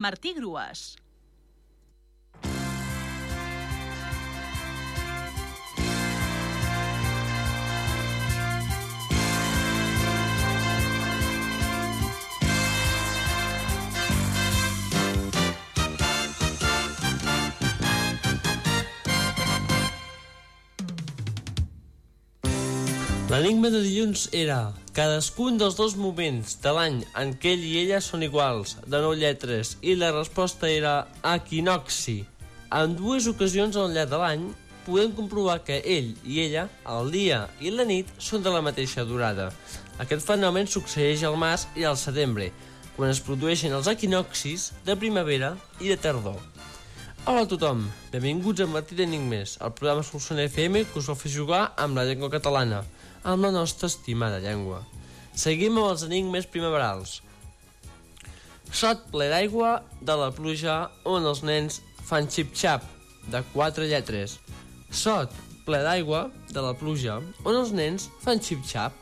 Martí Grues. L'enigma de dilluns era cadascun dels dos moments de l'any en què ell i ella són iguals, de nou lletres, i la resposta era equinoxi. En dues ocasions al llarg de l'any podem comprovar que ell i ella, el dia i la nit, són de la mateixa durada. Aquest fenomen succeeix al març i al setembre, quan es produeixen els equinoxis de primavera i de tardor. Hola a tothom, benvinguts a Martí d'Enigmes, el programa Solsona FM que us vol fer jugar amb la llengua catalana, amb la nostra estimada llengua. Seguim amb els enigmes primaverals. Sot ple d'aigua de la pluja on els nens fan xip-xap, de quatre lletres. Sot ple d'aigua de la pluja on els nens fan xip-xap,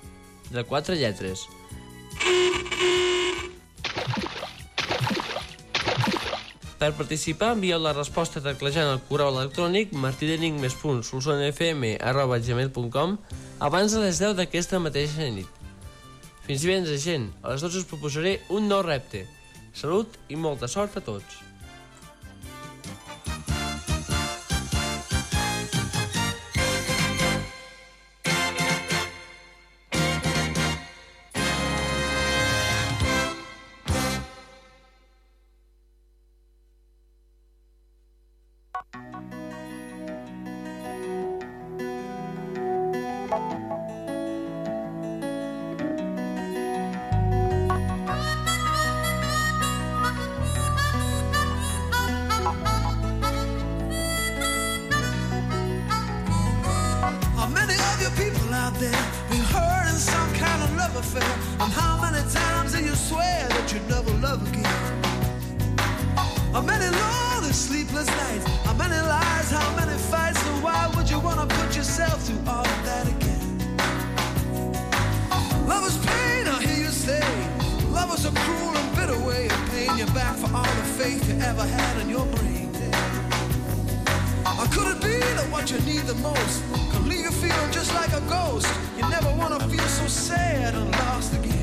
de quatre lletres. Per participar, envieu la resposta teclejant el correu electrònic martidenigmes.solsonfm.gmail.com abans de les 10 d'aquesta mateixa nit. Fins divendres, gent. A les 12 us proposaré un nou repte. Salut i molta sort a tots. Love affair? And how many times do you swear that you never love again? How many lonely sleepless nights? How many lies? How many fights? And why would you wanna put yourself through all of that again? Love is pain, I hear you say. Love is a cruel and bitter way of paying you back for all the faith you ever had in your brain. Or could it be that what you need the most you feeling just like a ghost? You never wanna feel so sad and lost again.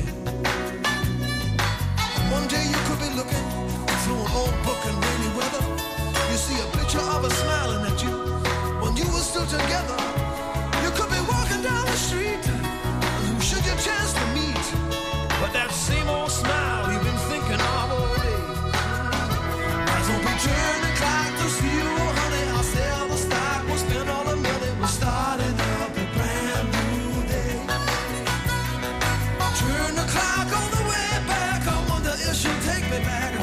back.